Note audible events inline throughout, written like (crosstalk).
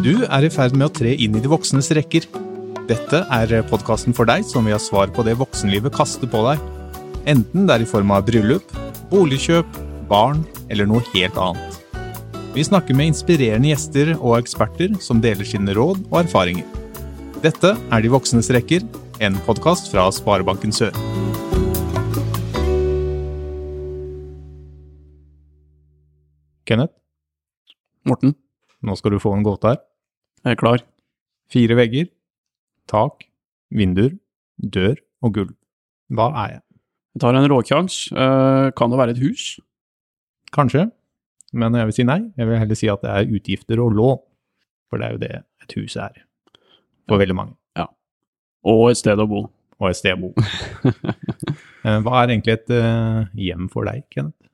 Du er i ferd med å tre inn i de voksnes rekker. Dette er podkasten for deg som vil ha svar på det voksenlivet kaster på deg. Enten det er i form av bryllup, boligkjøp, barn eller noe helt annet. Vi snakker med inspirerende gjester og eksperter som deler sine råd og erfaringer. Dette er De voksnes rekker, en podkast fra Sparebanken Sør. Kenneth, Morten, nå skal du få en gåte her. jeg er klar. Fire vegger, tak, vinduer, dør og gulv. Hva er jeg? Jeg tar en råkjangs. Eh, kan det være et hus? Kanskje, men jeg vil si nei. Jeg vil heller si at det er utgifter og lån. For det er jo det et hus er. For veldig mange. Og et sted å bo. Og et sted å bo. (laughs) Eh, Hva er egentlig et eh, hjem for deg, Kenneth?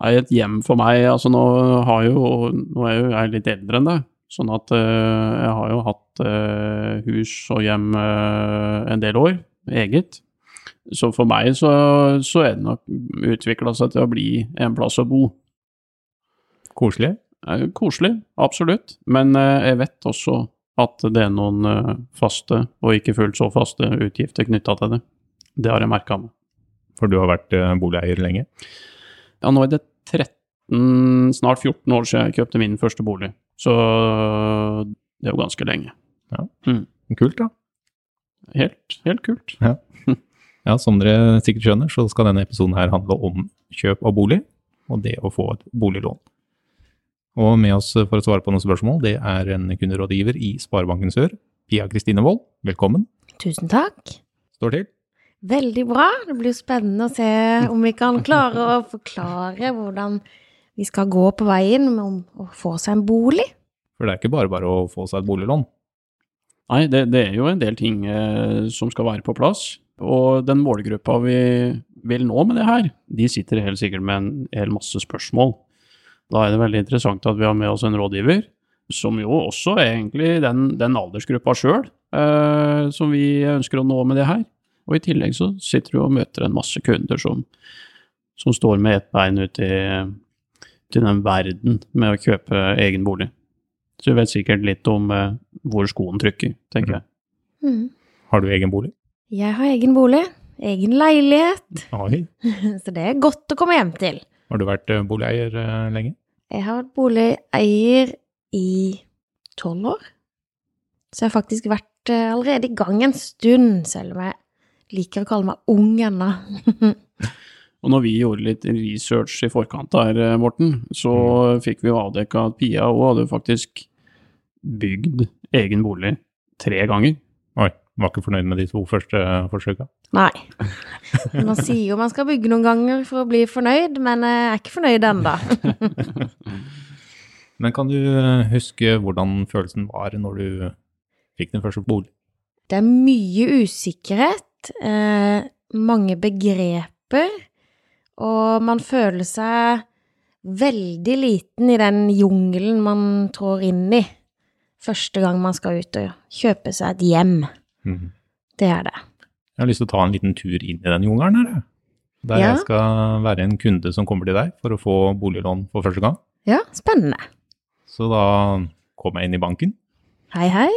Nei, et hjem for meg Altså, nå har jo Nå er jo jeg litt eldre enn deg, sånn at uh, jeg har jo hatt uh, hus og hjem uh, en del år, eget. Så for meg så, så er det nok utvikla seg til å bli en plass å bo. Koselig? Koselig, absolutt, men jeg vet også at det er noen faste, og ikke fullt så faste, utgifter knytta til det. Det har jeg merka meg. For du har vært boligeier lenge? Ja, nå er det 13, snart 14 år siden jeg kjøpte min første bolig, så det er jo ganske lenge. Kult, da. Helt, helt kult. Ja, som dere sikkert skjønner, så skal denne episoden her handle om kjøp av bolig, og det å få et boliglån. Og med oss for å svare på noen spørsmål, det er en kunderådgiver i Sparebanken Sør, Pia Kristine Wold. Velkommen. Tusen takk. Står til. Veldig bra. Det blir spennende å se om vi kan klare å forklare hvordan vi skal gå på veien med å få seg en bolig. For det er ikke bare bare å få seg et boliglån. Nei, det, det er jo en del ting eh, som skal være på plass, og den målgruppa vi vil nå med det her, de sitter helt sikkert med en hel masse spørsmål. Da er det veldig interessant at vi har med oss en rådgiver, som jo også er egentlig den, den aldersgruppa sjøl, eh, som vi ønsker å nå med det her. Og i tillegg så sitter du og møter en masse kunder som, som står med ett bein ut i, til den verden med å kjøpe egen bolig. Så du vet sikkert litt om eh, hvor skoen trykker, tenker jeg. Mm. Har du egen bolig? Jeg har egen bolig, egen leilighet, Oi. (laughs) så det er godt å komme hjem til. Har du vært eh, boligeier eh, lenge? Jeg har vært boligeier i tolv år, så jeg har faktisk vært eh, allerede i gang en stund, selv om jeg liker å kalle meg ung ennå. (laughs) Og når vi gjorde litt research i forkant der, eh, Morten, så fikk vi jo avdekka at Pia òg hadde faktisk bygd egen bolig tre ganger. Oi, var ikke fornøyd med de to første forsøka? Nei. (laughs) Man sier jo man skal bygge noen ganger for å bli fornøyd, men jeg er ikke fornøyd ennå. (laughs) Men kan du eh, huske hvordan følelsen var når du fikk din første bolig? Det er mye usikkerhet, eh, mange begreper, og man føler seg veldig liten i den jungelen man trår inn i første gang man skal ut og kjøpe seg et hjem. Mm. Det er det. Jeg har lyst til å ta en liten tur inn i den jungelen her. Der Ja. jeg skal være en kunde som kommer til deg for å få boliglån for første gang. Ja, spennende. Så da kom jeg inn i banken. Hei, hei.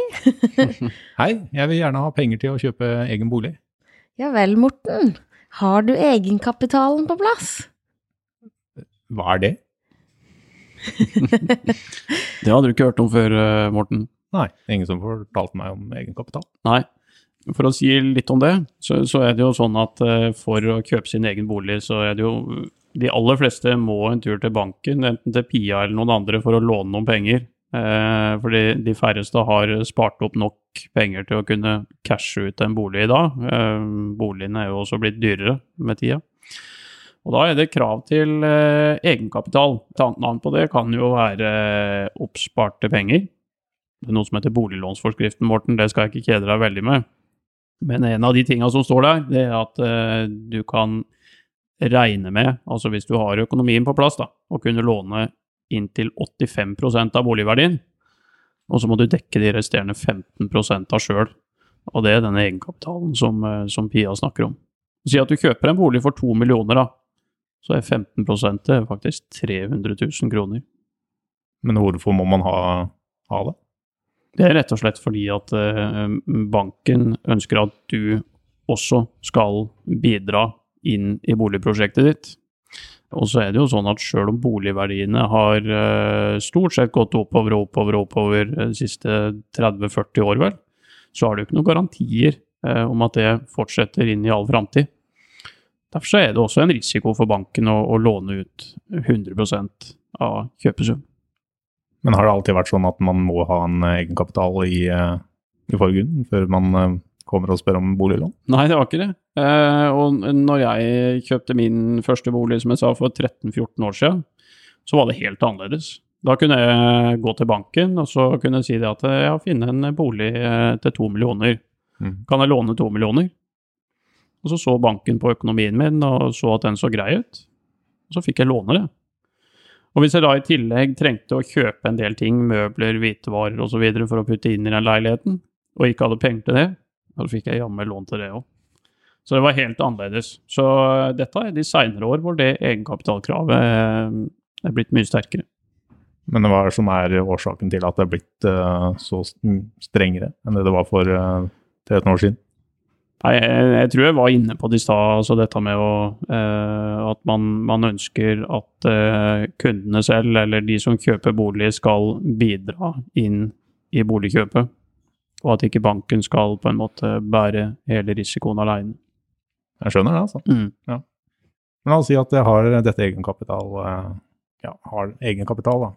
(laughs) Hei, jeg vil gjerne ha penger til å kjøpe egen bolig. Ja vel, Morten. Har du egenkapitalen på plass? Hva er det? (laughs) Det hadde du ikke hørt om før, eh, Morten. Nei, ingen som fortalte meg om egenkapital. Nei. For å si litt om det, så, så er det jo sånn at eh, for å kjøpe sin egen bolig, så er det jo De aller fleste må en tur til banken, enten til Pia eller noen andre, for å låne noen penger. Eh, fordi de færreste har spart opp nok penger til å kunne cashe ut en bolig i dag. Eh, boligene er jo også blitt dyrere med tida. Og da er det krav til eh, egenkapital. Et annet navn på det kan jo være oppsparte penger. Det er noe som heter boliglånsforskriften, Morten, det skal jeg ikke kjede deg veldig med. Men en av de tinga som står der, det er at du kan regne med, altså hvis du har økonomien på plass, da, å kunne låne inntil 85% av boligverdien, og så må du dekke de resterende 15% av sjøl. Og det er denne egenkapitalen som, eh, som Pia snakker om. Si at du kjøper en bolig for to millioner, da, så er 15 det er faktisk 300 000 kroner. Men hvorfor må man ha, ha det? Det er rett og slett fordi at eh, banken ønsker at du også skal bidra inn i boligprosjektet ditt. Og så er det jo sånn at sjøl om boligverdiene har eh, stort sett gått oppover og oppover og oppover de siste 30-40 år, vel, så har du ikke noen garantier eh, om at det fortsetter inn i all framtid. Derfor er det også en risiko for banken å, å låne ut 100% av kjøpesum. Men har det alltid vært sånn at man må ha en egenkapital i, eh, i forgrunnen før man eh, kommer og spør om boliglån? Nei, det var ikke det. Eh, og når jeg kjøpte min første bolig, som jeg sa, for 13-14 år siden, så var det helt annerledes. Da kunne jeg gå til banken og så kunne jeg si det at jeg har funnet en bolig eh, til to millioner. Mm. Kan jeg låne to millioner? Og så så banken på økonomien min og så at den så grei ut. Og så fikk jeg låne det. Og hvis jeg da i tillegg trengte å kjøpe en del ting, møbler, hvitevarer osv. for å putte inn i den leiligheten, og ikke hadde penger til det, da fikk jeg jammen lån til det òg. Så det var helt annerledes. Så eh, dette er de seinere år hvor det egenkapitalkravet eh, er blitt mye sterkere. Men hva er det som er årsaken til at det er blitt uh, så strengere enn det det var for uh, 13 år siden? Nei, jeg, jeg tror jeg var inne på det i stad, altså dette med å, eh, at man, man, ønsker at eh, kundene selv, eller de som kjøper bolig, skal bidra inn i boligkjøpet. Og at ikke banken skal på en måte bære hele risikoen alene. Jeg skjønner det, altså. Mm. Ja. Men la oss si at jeg har dette egenkapital, eh, ja, har egenkapital, da.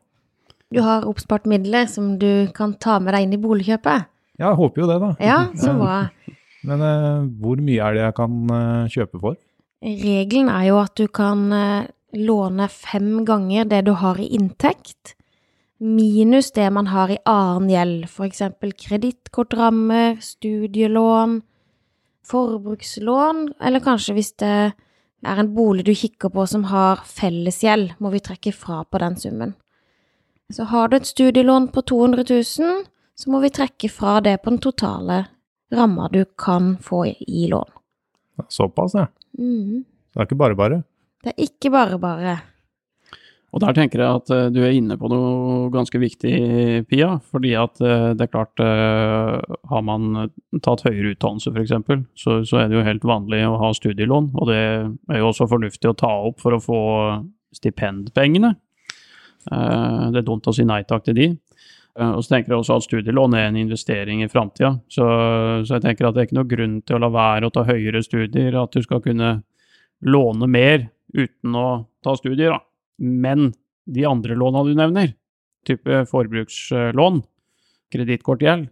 Du har oppspart midler som du kan ta med deg inn i boligkjøpet. Ja, jeg håper jo det, da. Ja, (laughs) så bra. Men uh, hvor mye er det jeg kan uh, kjøpe for? Regelen er jo at du kan uh, låne fem ganger det du har i inntekt, minus det man har i annen gjeld, for eksempel kredittkortrammer, studielån, forbrukslån, eller kanskje hvis det er en bolig du kikker på som har fellesgjeld, må vi trekke fra på den summen. Så har du et studielån på 200 000, så må vi trekke fra det på den totale ramma du kan få i lån. Såpass, ja. Mm. Det er ikke bare bare. Det er ikke bare bare. Og der tenker jeg at uh, du er inne på noe ganske viktig, Pia. Fordi at uh, det er klart, uh, har man tatt høyere utdannelse f.eks., så, så er det jo helt vanlig å ha studielån. Og det er jo også fornuftig å ta opp for å få stipendpengene. Det er dumt å si nei takk til de. Og så tenker jeg også at studielån er en investering i framtida. Så, så, jeg tenker at det er ikke noe grunn til å la være å ta høyere studier, at du skal kunne låne mer uten å ta studier, da. Men de andre låna du nevner, type forbrukslån, kredittkortgjeld,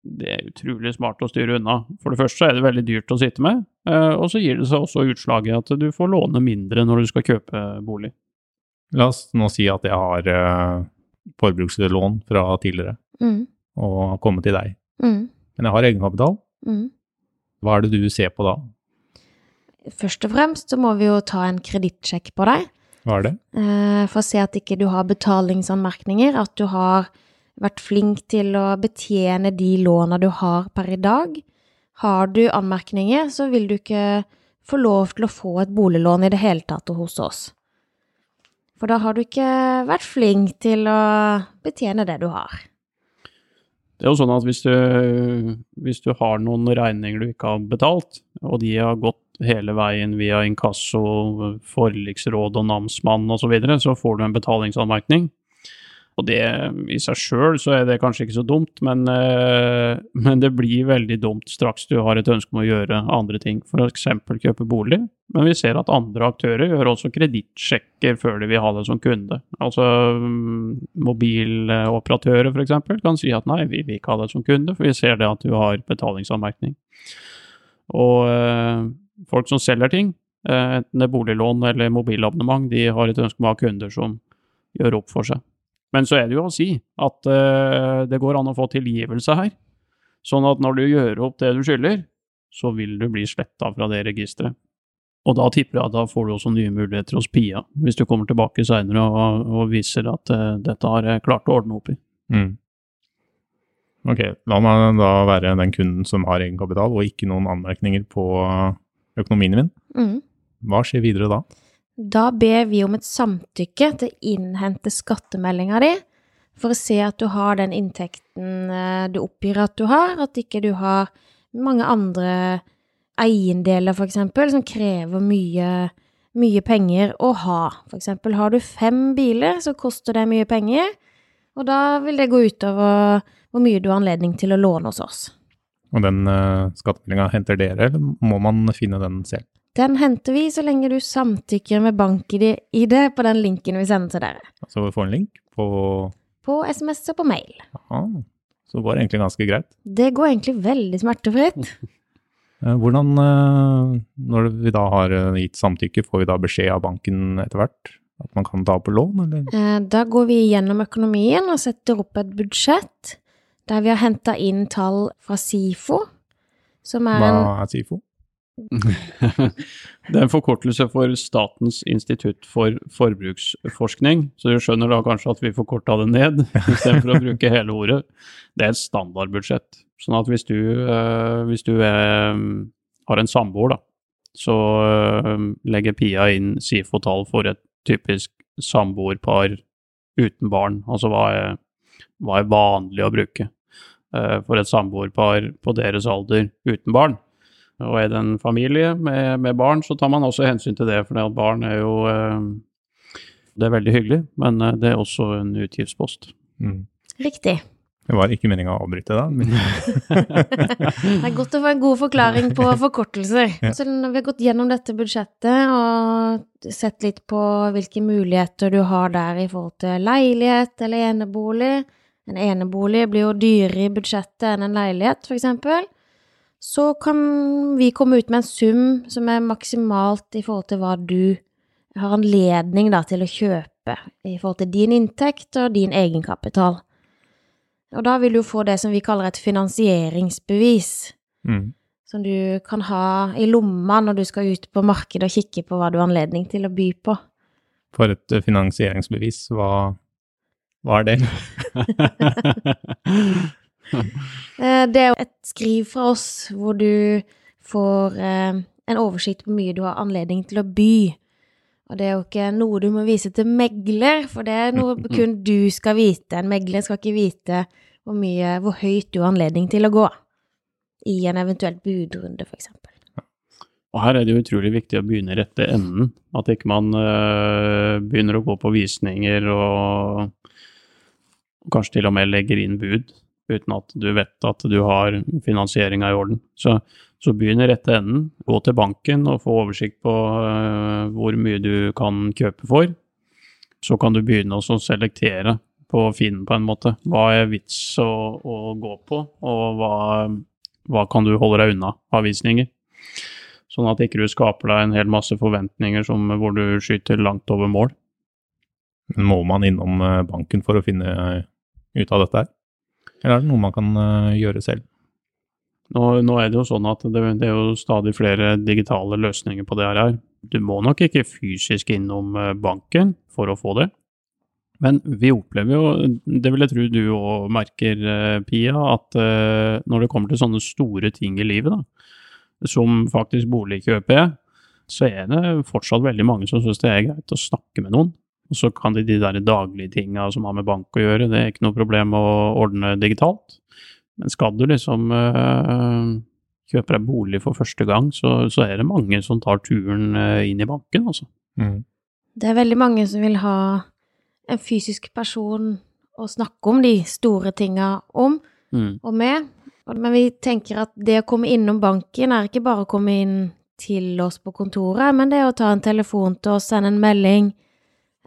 det er utrolig smart å styre unna. For det første er det veldig dyrt å sitte med, og så gir det seg også utslaget at du får låne mindre når du skal kjøpe bolig. La oss nå si at jeg har forbrukslån fra tidligere Mm. og kommet til deg. Mm. Men jeg har egenkapital. Mm. Hva er det du ser på da? Først og fremst så må vi jo ta en kredittsjekk på deg, Hva er det? eh, for å se at ikke du har betalingsanmerkninger, at du har vært flink til å betjene de låna du har per i dag. Har du anmerkninger, så vil du ikke få lov til å få et boliglån i det hele tatt hos oss. For da har du ikke vært flink til å betjene det du har. Det er jo sånn at hvis du, hvis du har noen regninger du ikke har betalt, og de har gått hele veien via inkasso, forliksråd og namsmann osv., så, videre, så får du en betalingsanmerkning. Og det i seg sjøl så er det kanskje ikke så dumt, men, eh, men, det blir veldig dumt straks du har et ønske om å gjøre andre ting, f.eks. kjøpe bolig. Men vi ser at andre aktører gjør også kredittsjekker før de vil ha det som kunde. Altså mm, mobiloperatører f.eks. kan si at nei, vi vil ikke ha det som kunde, for vi ser det at du har betalingsanmerkning. Og eh, folk som selger ting, eh, enten det er boliglån eller mobilabonnement, de har et ønske om å ha kunder som gjør opp for seg. Men så er det jo å si at uh, det går an å få tilgivelse her. Sånn at når du gjør opp det du skylder, så vil du bli sletta fra det registeret. Og da tipper jeg at da får du også nye muligheter hos Pia, hvis du kommer tilbake seinere og, og, viser at dette har jeg klart å ordne opp i. Mm. Ok, la meg da være den kunden som har egenkapital og ikke noen anmerkninger på økonomien min. Mm. Hva skjer videre da? Da ber vi om et samtykke til å innhente skattemeldinga di for å se at du har den inntekten eh, du oppgir at du har, at ikke du har mange andre eiendeler, eksempel, som krever mye, mye penger å ha. Eksempel har du fem biler, så koster det mye penger, og da vil det gå utover hvor mye du har anledning til å låne hos oss. Og den uh, skattemeldinga henter dere, eller må man finne den selv? Den henter vi så lenge du samtykker med bank-ID på den linken vi sender til dere. Altså vi får en link på På SMS og på mail. Aha. Så det går egentlig ganske greit. Det går egentlig veldig smertefritt. (laughs) Eh, Hvordan, eh, når vi da har eh, gitt samtykke, får vi da beskjed av banken etter hvert? At man kan ta opp lån, eller? Eh, Da går vi gjennom økonomien og setter opp et budsjett der vi har henta inn tall fra SIFO, som er en Hva er SIFO? (laughs) Det er en forkortelse for Statens institutt for forbruksforskning, så du skjønner da kanskje at vi forkorta det ned, (laughs) istedenfor å bruke hele ordet. Det er et standardbudsjett. Sånn at hvis du, eh, hvis du er, har en samboer, da, så legger Pia inn SIFO-tall for et typisk samboerpar uten barn. Altså hva er, hva er vanlig å bruke eh, for et samboerpar på deres alder uten barn. Og er det en familie med, med barn, så tar man også hensyn til det, for det at barn er jo Det er veldig hyggelig, men eh, det er også en utgiftspost. Mm. Riktig. Det var ikke meninga å avbryte da, men (laughs) Det er godt å få en god forklaring på forkortelser. Ja. Så når vi har gått gjennom dette budsjettet og sett litt på hvilke muligheter du har der i forhold til leilighet eller enebolig En enebolig blir jo dyrere i budsjettet enn en leilighet, eksempel. Så kan vi komme ut med en sum som er maksimalt i forhold til hva du har anledning da, til å kjøpe i forhold til din inntekt og din egenkapital. Og da vil du få det som vi kaller et finansieringsbevis, mm. som du kan ha i lomma når du skal ut på markedet og kikke på hva du har anledning til å by på. for et eh, finansieringsbevis, hva, hva er det? (laughs) (laughs) Eh, Det er jo et skriv fra oss hvor du får eh, en oversikt på hvor mye du har anledning til å by. Og det er jo ikke noe du må vise til megler, for det er noe (laughs) kun du skal vite. En megler skal ikke vite hvor mye, hvor høyt du har anledning til å gå i en eventuell budrunde, eksempel. Og her er det jo utrolig viktig å begynne rett til enden. At ikke man øh, begynner å gå på visninger og, og kanskje til og med legger inn bud uten at du vet at du har finansieringa i orden. Så, så begynn i rette enden. Gå til banken og få oversikt på eh, hvor mye du kan kjøpe for. Så kan du begynne å selektere på Finn på en måte. Hva er vits å, å gå på, og hva, hva kan du holde deg unna av visninger. Sånn at ikke du skaper deg en hel masse forventninger som, hvor du skyter langt over mål. Må man innom eh, banken for å finne eh, ut av dette her? Eller er det noe man kan gjøre selv? Nå, nå er det jo sånn at det, det er jo stadig flere digitale løsninger på det her. Du må nok ikke fysisk innom eh, banken for å få det. Men vi opplever jo, det vil jeg tro du òg merker, eh, Pia, at eh, når det kommer til sånne store ting i livet, da, som faktisk boligkjøp er, så er det fortsatt veldig mange som syns det er greit å snakke med noen. Og så kan de de der daglige tinga som har med bank å gjøre, det er ikke noe problem å ordne digitalt. Men skal du liksom øh, kjøpe deg bolig for første gang, så, så er det mange som tar turen øh, inn i banken, altså. Mm. Det er veldig mange som vil ha en fysisk person å snakke om de store tinga om Mm. og med. Men vi tenker at det å komme innom banken er ikke bare å komme inn til oss på kontoret, men det er å ta en telefon til oss, sende en melding,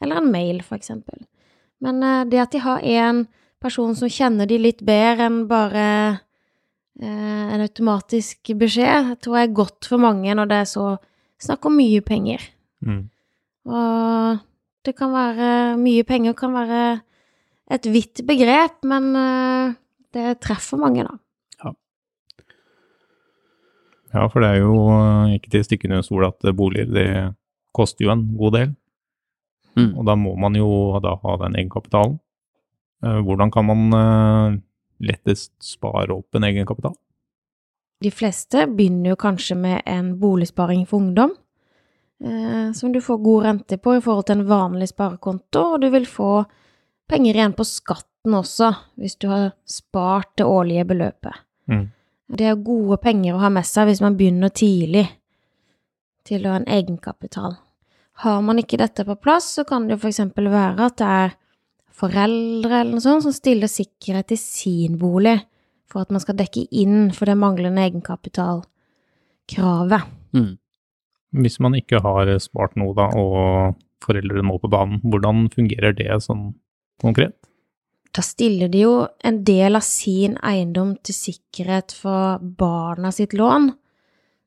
eller en mail, for eksempel. Men eh, det at de har en person som kjenner de litt bedre enn bare eh, en automatisk beskjed, tror jeg er godt for mange når det er så snakk om mye penger. Mm. Og det kan være Mye penger kan være et vidt begrep, men eh, det treffer mange, da. Ja, for det er jo eh, ikke til å stikke under stol at boliger det koster jo en god del. Mm. Og da må man jo da ha den egenkapitalen. Eh, Hvordan kan man eh, lettest spare opp en egenkapital? De fleste begynner jo kanskje med en boligsparing for ungdom, eh, som du får god rente på i forhold til en vanlig sparekonto, og du vil få penger igjen på skatten også, hvis du har spart det årlige beløpet. Mm. Det er gode penger å ha med seg hvis man begynner tidlig til å ha en egenkapital. Har man ikke dette på plass, så kan det eksempel være at det er foreldre eller noe sånt som stiller sikkerhet i sin bolig for at man skal dekke inn for det manglende egenkapitalkravet. Mm. Hvis man ikke har spart noe da, og foreldrene må på banen, hvordan fungerer det sånn konkret? Da stiller de jo en del av sin eiendom til sikkerhet for barna sitt lån.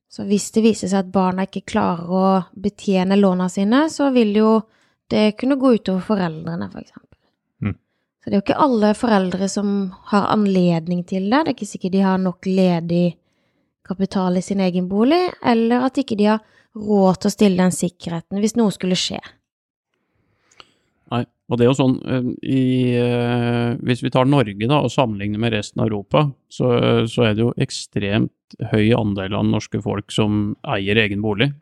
Så hvis det viser seg at barna ikke klarer å betjene låna sine, så vil jo det kunne gå utover foreldrene, for eksempel. Så det er jo ikke alle foreldre som har anledning til det. Det er ikke sikkert de har nok ledig kapital i sin egen bolig, eller at ikke de har råd til å stille den sikkerheten hvis noe skulle skje. Nei, og det er jo sånn eh, i, eh, Hvis vi tar Norge da, og sammenligner med resten av Europa, så, så er det jo ekstremt høy andel av norske folk som eier egen bolig.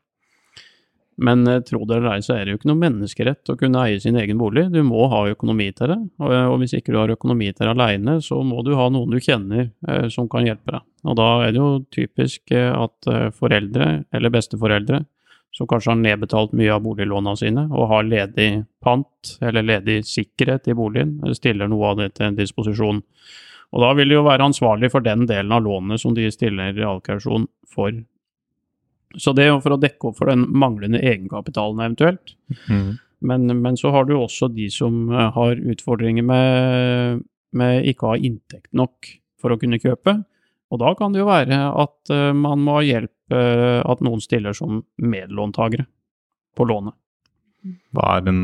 Men eh, tro det eller ei, så er det jo ikke noe menneskerett å kunne eie sin egen bolig. Du må ha økonomi til det, og, og hvis ikke du har økonomi til det aleine, så må du ha noen du kjenner eh, som kan hjelpe deg. Og da er det jo typisk eh, at eh, foreldre, eller besteforeldre, som kanskje har nedbetalt mye av boliglåna sine og har ledig pant eller ledig sikkerhet i boligen, stiller noe av det til disposisjon. Og da vil de jo være ansvarlig for den delen av lånet som de stiller realkausjon for. Så det er jo for å dekke opp for den manglende egenkapitalen eventuelt. Mm. Men, men så har du også de som eh, har utfordringer med, med ikke å ha inntekt nok for å kunne kjøpe. Og da kan det jo være at eh, man må ha hjelp, eh, at noen stiller som medlåntagere på lånet. Hva er en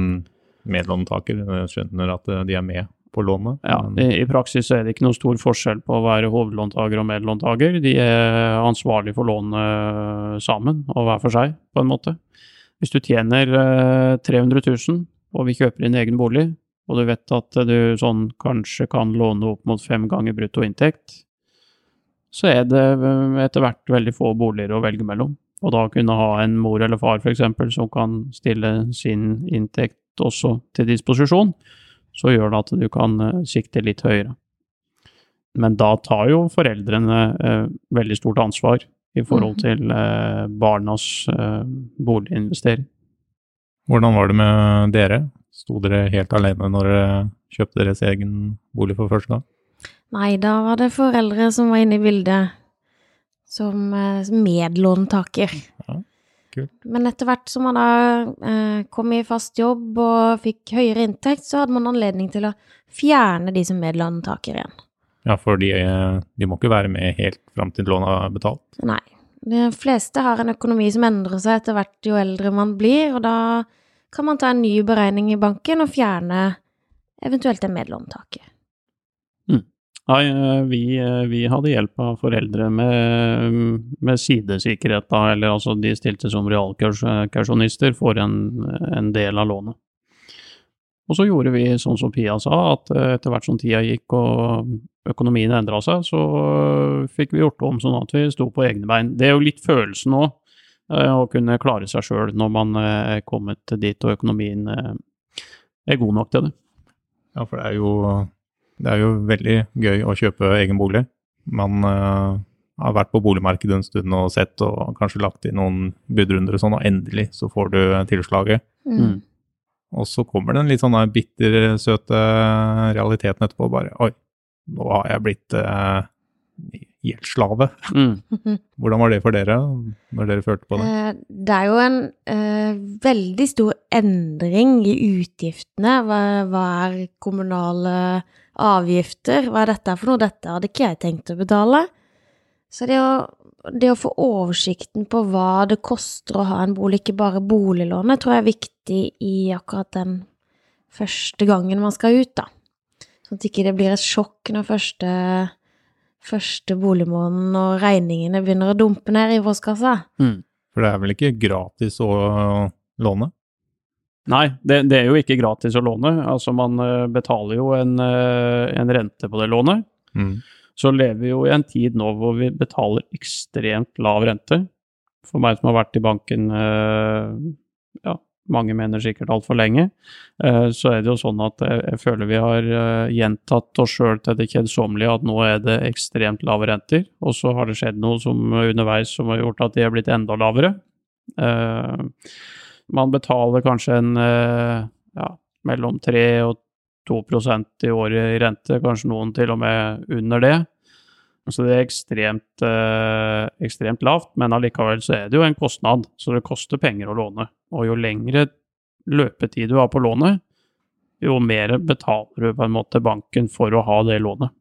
medlåntaker? Jeg skjønner at de er med på lånet. Ja, i, I praksis er det ikke noe stor forskjell på å være hovedlåntaker og medlåntaker. De er ansvarlig for lånet sammen, og hver for seg, på en måte. Hvis du tjener eh, 300 000 og vi kjøper din egen bolig, og du vet at du sånn kanskje kan låne opp mot fem ganger bruttoinntekt, så er det eh, etter hvert veldig få boliger å velge mellom. Og da kunne ha en mor eller far f.eks. som kan stille sin inntekt også til disposisjon, så gjør det at du kan eh, sikte litt høyere. Men da tar jo foreldrene eh, veldig stort ansvar i forhold Mhm. til eh, barnas eh, boliginvestering. Hvordan var det med dere? Sto dere helt alene når dere kjøpte deres egen bolig for første gang? Nei, da var det foreldre som var inne i bildet som eh, medlåntaker. Ja, kult. Men etter hvert som man da eh, kom i fast jobb og fikk høyere inntekt, så hadde man anledning til å fjerne de som medlåntaker igjen. Ja, for de, eh, de må ikke være med helt fram til lånet er betalt. Nei. De fleste har en økonomi som endrer seg etter hvert jo eldre man blir, og da kan man ta en ny beregning i banken og fjerne eventuelt en medlåntaker. Nei, eh, vi, eh, vi hadde hjelp av foreldre med, med sidesikkerhet, da, eller altså de stilte som realkausjonister for en, en del av lånet. Og så gjorde vi sånn som Pia sa, at eh, etter hvert som tida gikk og økonomien endra seg, så eh, fikk vi gjort om sånn at vi sto på egne bein. Det er jo litt følelsen òg, å kunne klare seg sjøl når man eh, er kommet dit og økonomien eh, er god nok til det. Ja, for det er jo, det er jo veldig gøy å kjøpe egen bolig. Man uh, har vært på boligmarkedet en stund og sett og kanskje lagt inn noen budrunder og sånn, og endelig så får du tilslaget. Mm. Og så kommer den litt sånn der bittersøte realiteten etterpå. Bare oi, nå har jeg blitt uh, gjeldsslave. Mm. (laughs) Hvordan var det for dere, når dere følte på det? Eh, Det er jo en uh, veldig stor endring i utgiftene. Hva, hva er kommunale avgifter? Hva er dette for noe? Dette hadde ikke jeg tenkt å betale. Så det å, det å få oversikten på hva det koster å ha en bolig, ikke bare boliglånet, tror jeg er viktig i akkurat den første gangen man skal ut, da. Sånn at ikke det blir et sjokk når første, første boligmåneden og regningene begynner å dumpe ned i postkassa. Mm. For det er vel ikke gratis å låne? Nei, det, det er jo ikke gratis å låne. Altså man eh, betaler jo en, eh, en rente på det lånet. Mm. Så lever vi jo i en tid nå hvor vi betaler ekstremt lav rente. For meg som har vært i banken eh, ja, mange mener sikkert altfor lenge, så er det jo sånn at jeg, jeg føler vi har gjentatt oss sjøl til det kjedsommelige at nå er det ekstremt lave renter, og så har det skjedd noe som underveis som har gjort at de er blitt enda lavere. Eh, man betaler kanskje en eh, ja, mellom 3 og 2% i året i rente, kanskje noen til og med under det. Så det er ekstremt, eh, ekstremt lavt, men allikevel så er det jo en kostnad, så det koster penger å låne. Og jo lengre løpetid du har på lånet, jo mer betaler du på en måte banken for å ha det lånet.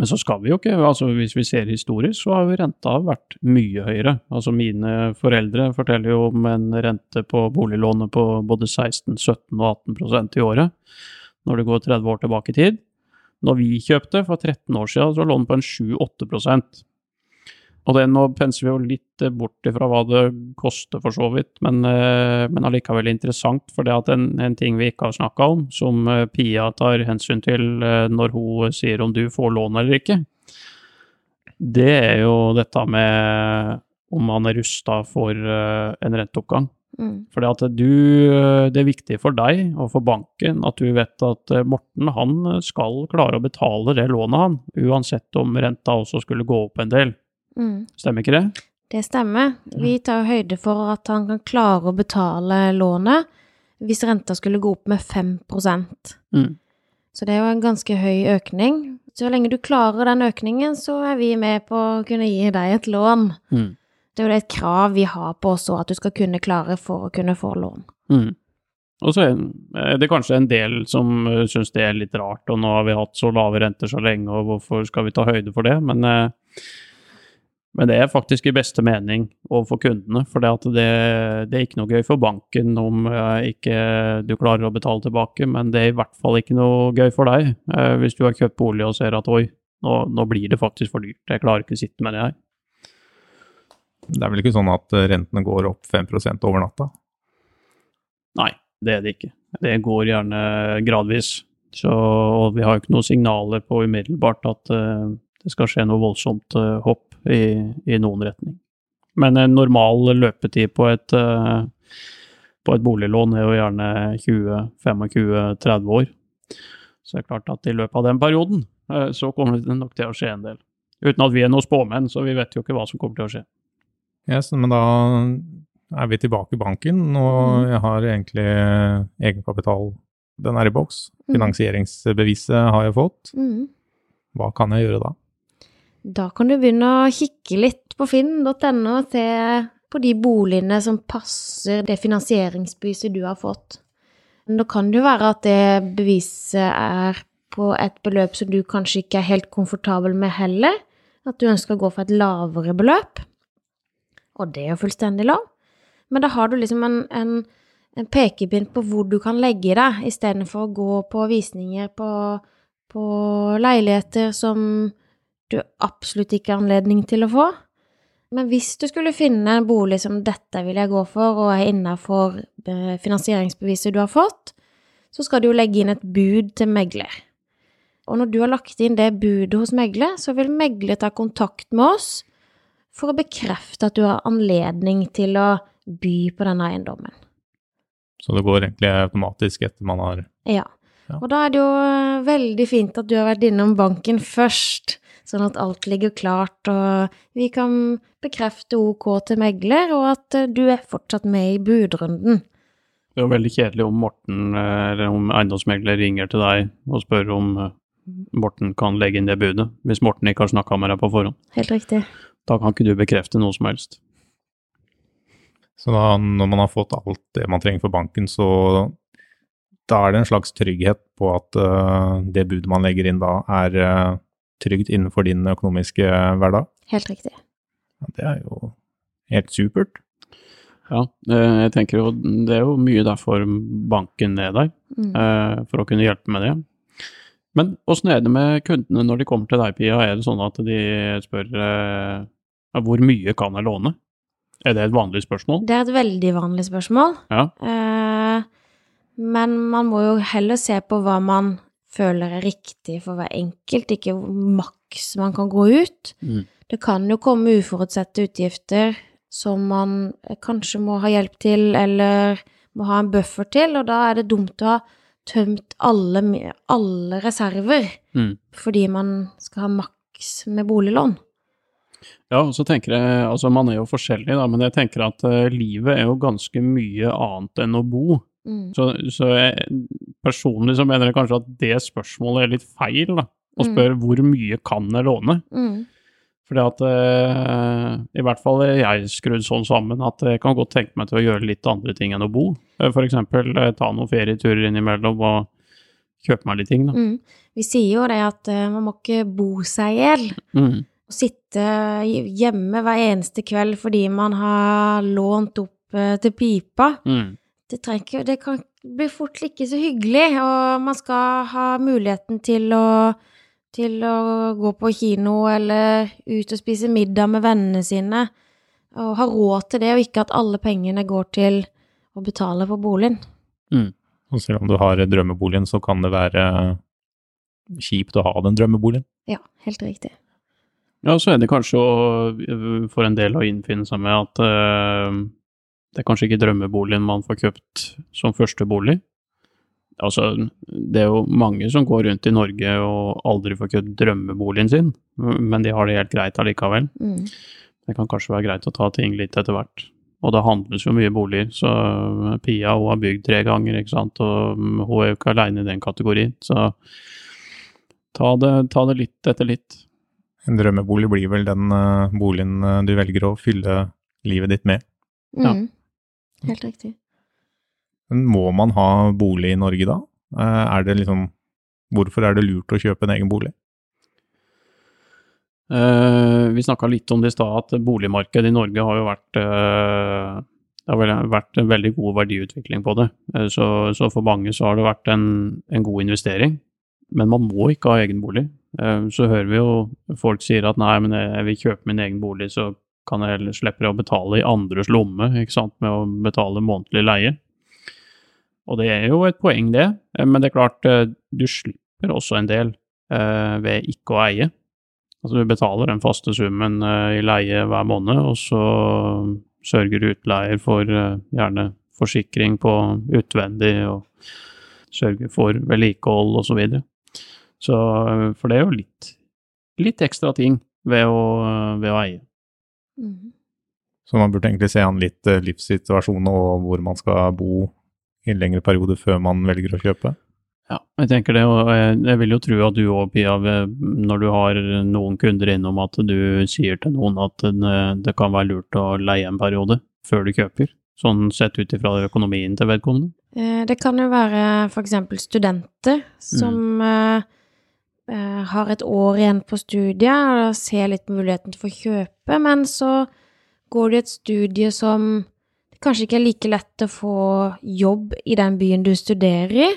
Men så skal vi jo ikke, altså hvis vi ser historisk, så har jo renta vært mye høyere. Altså mine foreldre forteller jo om en rente på boliglånet på både 16, 17 og 18% i året, når det går 30 år tilbake i tid. Når vi kjøpte for 13 år siden, så lå den på en 7-8 Og det, nå penser vi jo litt bort ifra hva det koster, for så vidt, men, eh, men allikevel interessant. For det at en, en ting vi ikke har snakka om, som eh, Pia tar hensyn til eh, når hun sier om du får lån eller ikke, det er jo dette med om man er rusta for en renteoppgang. Mm. Fordi at du, det er viktig for deg og for banken at du vet at eh, Morten han skal klare å betale det lånet han, uansett om renta også skulle gå opp en del. Mm. Stemmer ikke det? Det stemmer. Vi tar høyde for at han kan klare å betale lånet hvis renta skulle gå opp med 5 Mm. Så det er jo en ganske høy økning. Så lenge du klarer den økningen, så er vi med på å kunne gi deg et lån. Mm. Det er jo et krav vi har på oss at du skal kunne klare for å kunne få lån. Mm. Og så er det kanskje en del som uh, syns det er litt rart, og nå har vi hatt så lave renter så lenge, og hvorfor skal vi ta høyde for det? Men, uh, men det er faktisk i beste mening overfor kundene, for det, det, det, er ikke noe gøy for banken om uh, ikke du klarer å betale tilbake, men det er i hvert fall ikke noe gøy for deg hvis du har kjøpt bolig og ser at oi, nå, nå blir det faktisk for dyrt, jeg klarer ikke å sitte med det her. Det er vel ikke sånn at rentene går opp 5% over natta? Nei, det er det ikke. Det går gjerne gradvis. Så, og vi har jo ikke noen signaler på umiddelbart at uh, det skal skje noe voldsomt uh, hopp i, i, noen retning. Men en normal løpetid på et, uh, på et boliglån er jo gjerne 20-25-30 år. Så det er klart at i løpet av den perioden så kommer det nok til å skje en del. Uten at vi er noen spåmenn, så vi vet jo ikke hva som kommer til å skje. Yes, men da er vi tilbake i banken, og jeg har egentlig egenkapital. Den er i boks. Finansieringsbeviset har jeg fått. Mm. Hva kan jeg gjøre da? Da kan du begynne å kikke litt på finn.no og se på de boligene som passer det finansieringsbeviset du har fått. Men da kan det jo være at det beviset er på et beløp som du kanskje ikke er helt komfortabel med heller. At du ønsker å gå for et lavere beløp. Og det er jo fullstendig lov. Men da har du liksom en, en, en pekepinn på hvor du kan legge deg, istedenfor å gå på visninger på, på leiligheter som du absolutt ikke har anledning til å få. Men hvis du skulle finne en bolig som dette vil jeg gå for, og er innafor eh, finansieringsbeviset du har fått, så skal du jo legge inn et bud til megler. Og når du har lagt inn det budet hos megler, så vil megler ta kontakt med oss for å bekrefte at du har anledning til å by på denne eiendommen. Så det går egentlig automatisk etter man har Ja. Ja. Og da er det jo eh, veldig fint at du har vært innom banken først, sånn at alt ligger klart, og vi kan bekrefte OK til megler, og at eh, du er fortsatt med i budrunden. Det er jo veldig kjedelig om Morten, eh, eller om eiendomsmegler ringer til deg og spør om Morten kan legge inn det budet, hvis Morten ikke har snakka med deg på forhånd. Helt riktig. Da kan ikke du bekrefte noe som helst. Så da, når man har fått alt det man trenger for banken, så da er det en slags trygghet på at uh, det budet man legger inn da, er uh, trygt innenfor din økonomiske hverdag. Helt riktig. Ja, det er jo helt supert. Ja, jeg tenker jo det er jo mye derfor banken er der, Mm. eh, for å kunne hjelpe med det. Men åssen er det med kundene når de kommer til deg, Pia? Er det sånn at de spør eh, ja, hvor mye kan jeg låne? Er det et vanlig spørsmål? Det er et veldig vanlig spørsmål. Ja. Eh, men man må jo heller se på hva man føler er riktig for hver enkelt, ikke maks man kan gå ut. Mm. Det kan jo komme uforutsette utgifter som man kanskje må ha hjelp til, eller må ha en buffer til, og da er det dumt å ha tømt alle, alle reserver Mm. fordi man skal ha maks med boliglån. Ja, og så tenker jeg, altså man er jo forskjellig da, men jeg tenker at uh, livet er jo ganske mye annet enn å bo. Mm. Så, så jeg, personlig så mener jeg kanskje at det spørsmålet er litt feil, da. Å Mm. spørre hvor mye kan jeg låne? Mm. Fordi at eh, i hvert fall er jeg skrudd sånn sammen at jeg kan godt tenke meg til å gjøre litt andre ting enn å bo. F.eks. For eksempel eh, ta noen ferieturer innimellom og kjøpe meg litt ting, da. Mm. Vi sier jo det at uh, man må ikke bo seg i hjel. Mm. Å sitte hjemme hver eneste kveld fordi man har lånt opp uh, til pipa. Mm. Det, trenger, ikke- det kan bli fort ikke så hyggelig, og man skal ha muligheten til å, til å gå på kino eller ut og spise middag med vennene sine, og ha råd til det, og ikke at alle pengene går til å betale for boligen. Mm. Og selv om du har drømmeboligen, så kan det være kjipt å ha den drømmeboligen. Ja, helt riktig. Ja, så er det kanskje å, øh, for en del å innfinne seg med at øh, det er kanskje ikke drømmeboligen man får kjøpt som første bolig. Altså, det er jo mange som går rundt i Norge og aldri får kjøpt drømmeboligen sin, men de har det helt greit allikevel. Mm. Det kan kanskje være greit å ta ting litt etter hvert. Og det handles jo mye boliger, så Pia hun har bygd tre ganger, ikke sant, og mm, hun er jo ikke aleine i den kategorien, så ta det, ta det litt etter litt. En drømmebolig blir vel den eh, boligen eh, du velger å fylle livet ditt med. Ja. Helt riktig. Men må man ha bolig i Norge da? Eh, Er det liksom Hvorfor er det lurt å kjøpe en egen bolig? Uh, vi snakka litt om det i stad, at boligmarkedet i Norge har jo vært uh, Det har vel vært en veldig god verdiutvikling på det. Uh, så, så for mange så har det vært en, en god investering. Men man må ikke ha egen bolig. Eh, så hører vi jo folk sier at nei, men jeg vil kjøpe min egen bolig, så kan jeg heller slippe å betale i andres lomme, ikke sant, med å betale månedlig leie. Og det er jo et poeng, det. Eh, Men det er klart, eh, du slipper også en del eh, ved ikke å eie. Altså du betaler den faste summen eh, i leie hver måned, og så sørger utleier for eh, gjerne forsikring på utvendig, og sørger for vedlikehold og så videre. Så, eh, for det er jo litt, litt ekstra ting ved å, ved å eie. Mm. Så man burde egentlig se an litt eh, livssituasjon og hvor man skal bo i en lengre periode før man velger å kjøpe. Ja, jeg tenker det, og jeg, vil jo tro at du òg, Pia, når du har noen kunder innom, at du sier til noen at det, det kan være lurt å leie en periode før du kjøper, sånn sett ut ifra økonomien til vedkommende. Eh, Det kan jo være for eksempel studenter som eh, eh, har et år igjen på studiet og ser litt muligheten til å kjøpe, men så går du i et studie som det kanskje ikke er like lett å få jobb i den byen du studerer i.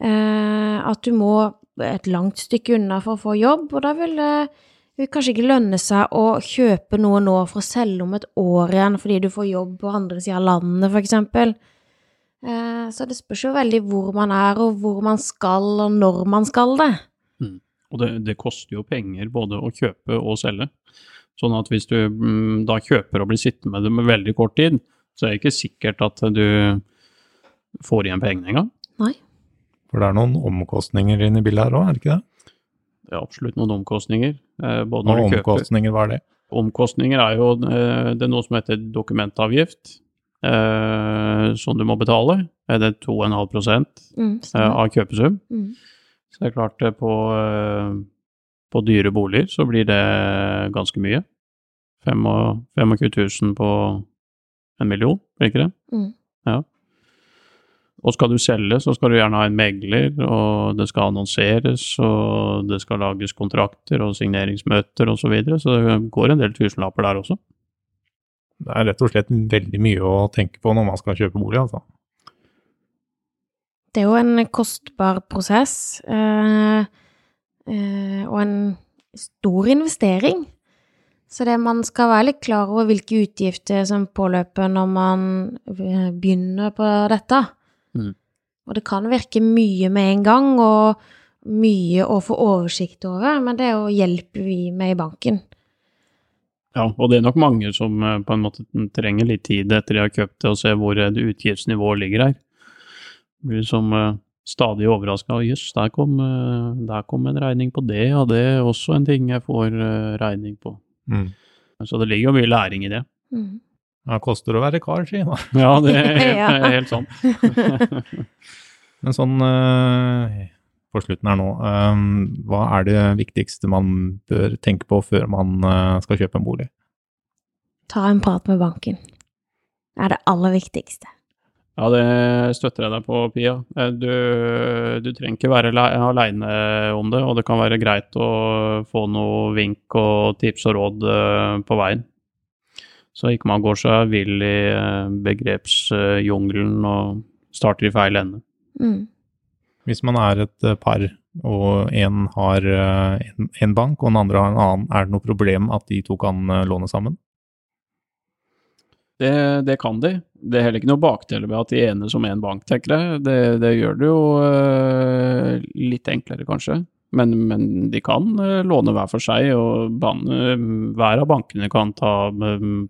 Eh, At du må et langt stykke unna for å få jobb, og da vil det kanskje ikke lønne seg å kjøpe noe nå for å selge om et år igjen fordi du får jobb på andre sida av landet, for eksempel. Eh, Så det spørs jo veldig hvor man er, og hvor man skal, og når man skal det. Og det, det koster jo penger både å kjøpe og selge. Sånn at hvis du mm, da kjøper og blir sittende med det med veldig kort tid, så er det ikke sikkert at du får igjen pengene engang. Nei. For det er noen omkostninger inne i bildet her òg, er det ikke det? Det er absolutt noen omkostninger. eh, Både Og når du kjøper omkostninger, hva er det? Omkostninger er jo eh, det er noe som heter dokumentavgift, eh, som du må betale. Er det 2,5 Mm, eh, av kjøpesum? Mm. Så det er klart, på, eh, på dyre boliger så blir det ganske mye. 25 000 på en million, blir ikke det? Mm. Ja. Og skal du selge, så skal du gjerne ha en megler, og det skal annonseres, og det skal lages kontrakter og signeringsmøter osv., så, videre, så det går en del tusenlapper der også. Det er rett og slett veldig mye å tenke på når man skal kjøpe bolig, altså. Det er jo en kostbar prosess, eh, eh, og en stor investering. Så det man skal være litt klar over hvilke utgifter som påløper når man eh, begynner på dette. Mm. Og det kan virke mye med en gang, og mye å få oversikt over, men det er jo hjelper vi med i banken. Ja, og det er nok mange som eh, på en måte trenger litt tid etter de har kjøpt det, og se hvor eh, utgiftsnivået ligger her. Blir som uh, stadig overraska. Jøss, der, kom, uh, der kom en regning på det, og det er også en ting jeg får uh, regning på. Mm. Så det ligger jo mye læring i det. Mm. Ja, det koster å være kar, sier han. (laughs) Ja, det (laughs) er helt, (laughs) helt sant. Men sånn på slutten her nå, eh, hva er det viktigste man bør tenke på før man skal kjøpe en bolig? Ta en prat med banken. Det er det aller viktigste. Ja, det støtter jeg deg på, Pia. Eh, Du, du trenger ikke være aleine om det, og det kan være greit å få noe vink og tips og råd eh, på veien. Så ikke man går seg vill i eh, begrepsjungelen og starter i feil ende. Mm. Hvis man er et par, og en har en, en bank og den andre har en annen, er det noe problem at de to kan låne sammen? Det, det kan de. Det er heller ikke noe bakdel ved at de enes om én bank, tenker jeg. Det, det gjør det jo øh, litt enklere, kanskje. Men, men de kan øh, låne hver for seg, og ban, øh, hver av bankene kan ta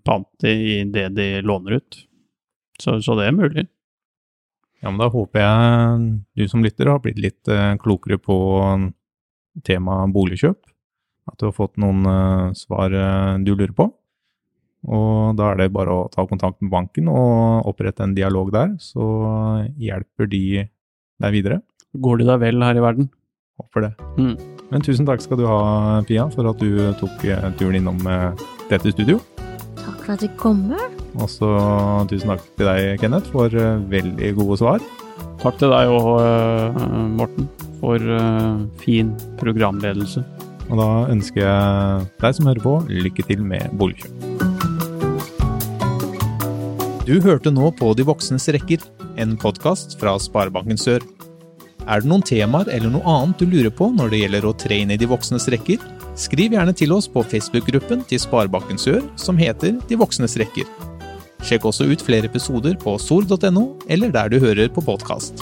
pant i det de låner ut. Så, så det er mulig. Ja, men da håper jeg du som lytter har blitt litt klokere på temaet boligkjøp. At du har fått noen svar du lurer på. Og da er det bare å ta kontakt med banken og opprette en dialog der, så hjelper de deg videre. Går det deg vel her i verden? Håper det. Mm. Men tusen takk skal du ha, Pia, for at du tok eh, turen innom eh, dette studio. Takk for at du kommer. Og så tusen takk til deg, Kenneth, for eh, veldig gode svar. Takk til deg òg, Morten, for fin programledelse. Og da ønsker jeg deg som hører på, lykke til med boligkjøp. Du hørte nå på De voksnes rekker, en podkast fra Sparebanken Sør. Er det noen temaer eller noe annet du lurer på når det gjelder å tre inn i de voksnes rekker? Skriv gjerne til oss på Facebook-gruppen til Sparebanken Sør som heter De voksnes rekker. Sjekk også ut flere episoder på sor.no, eller der du hører på podkast.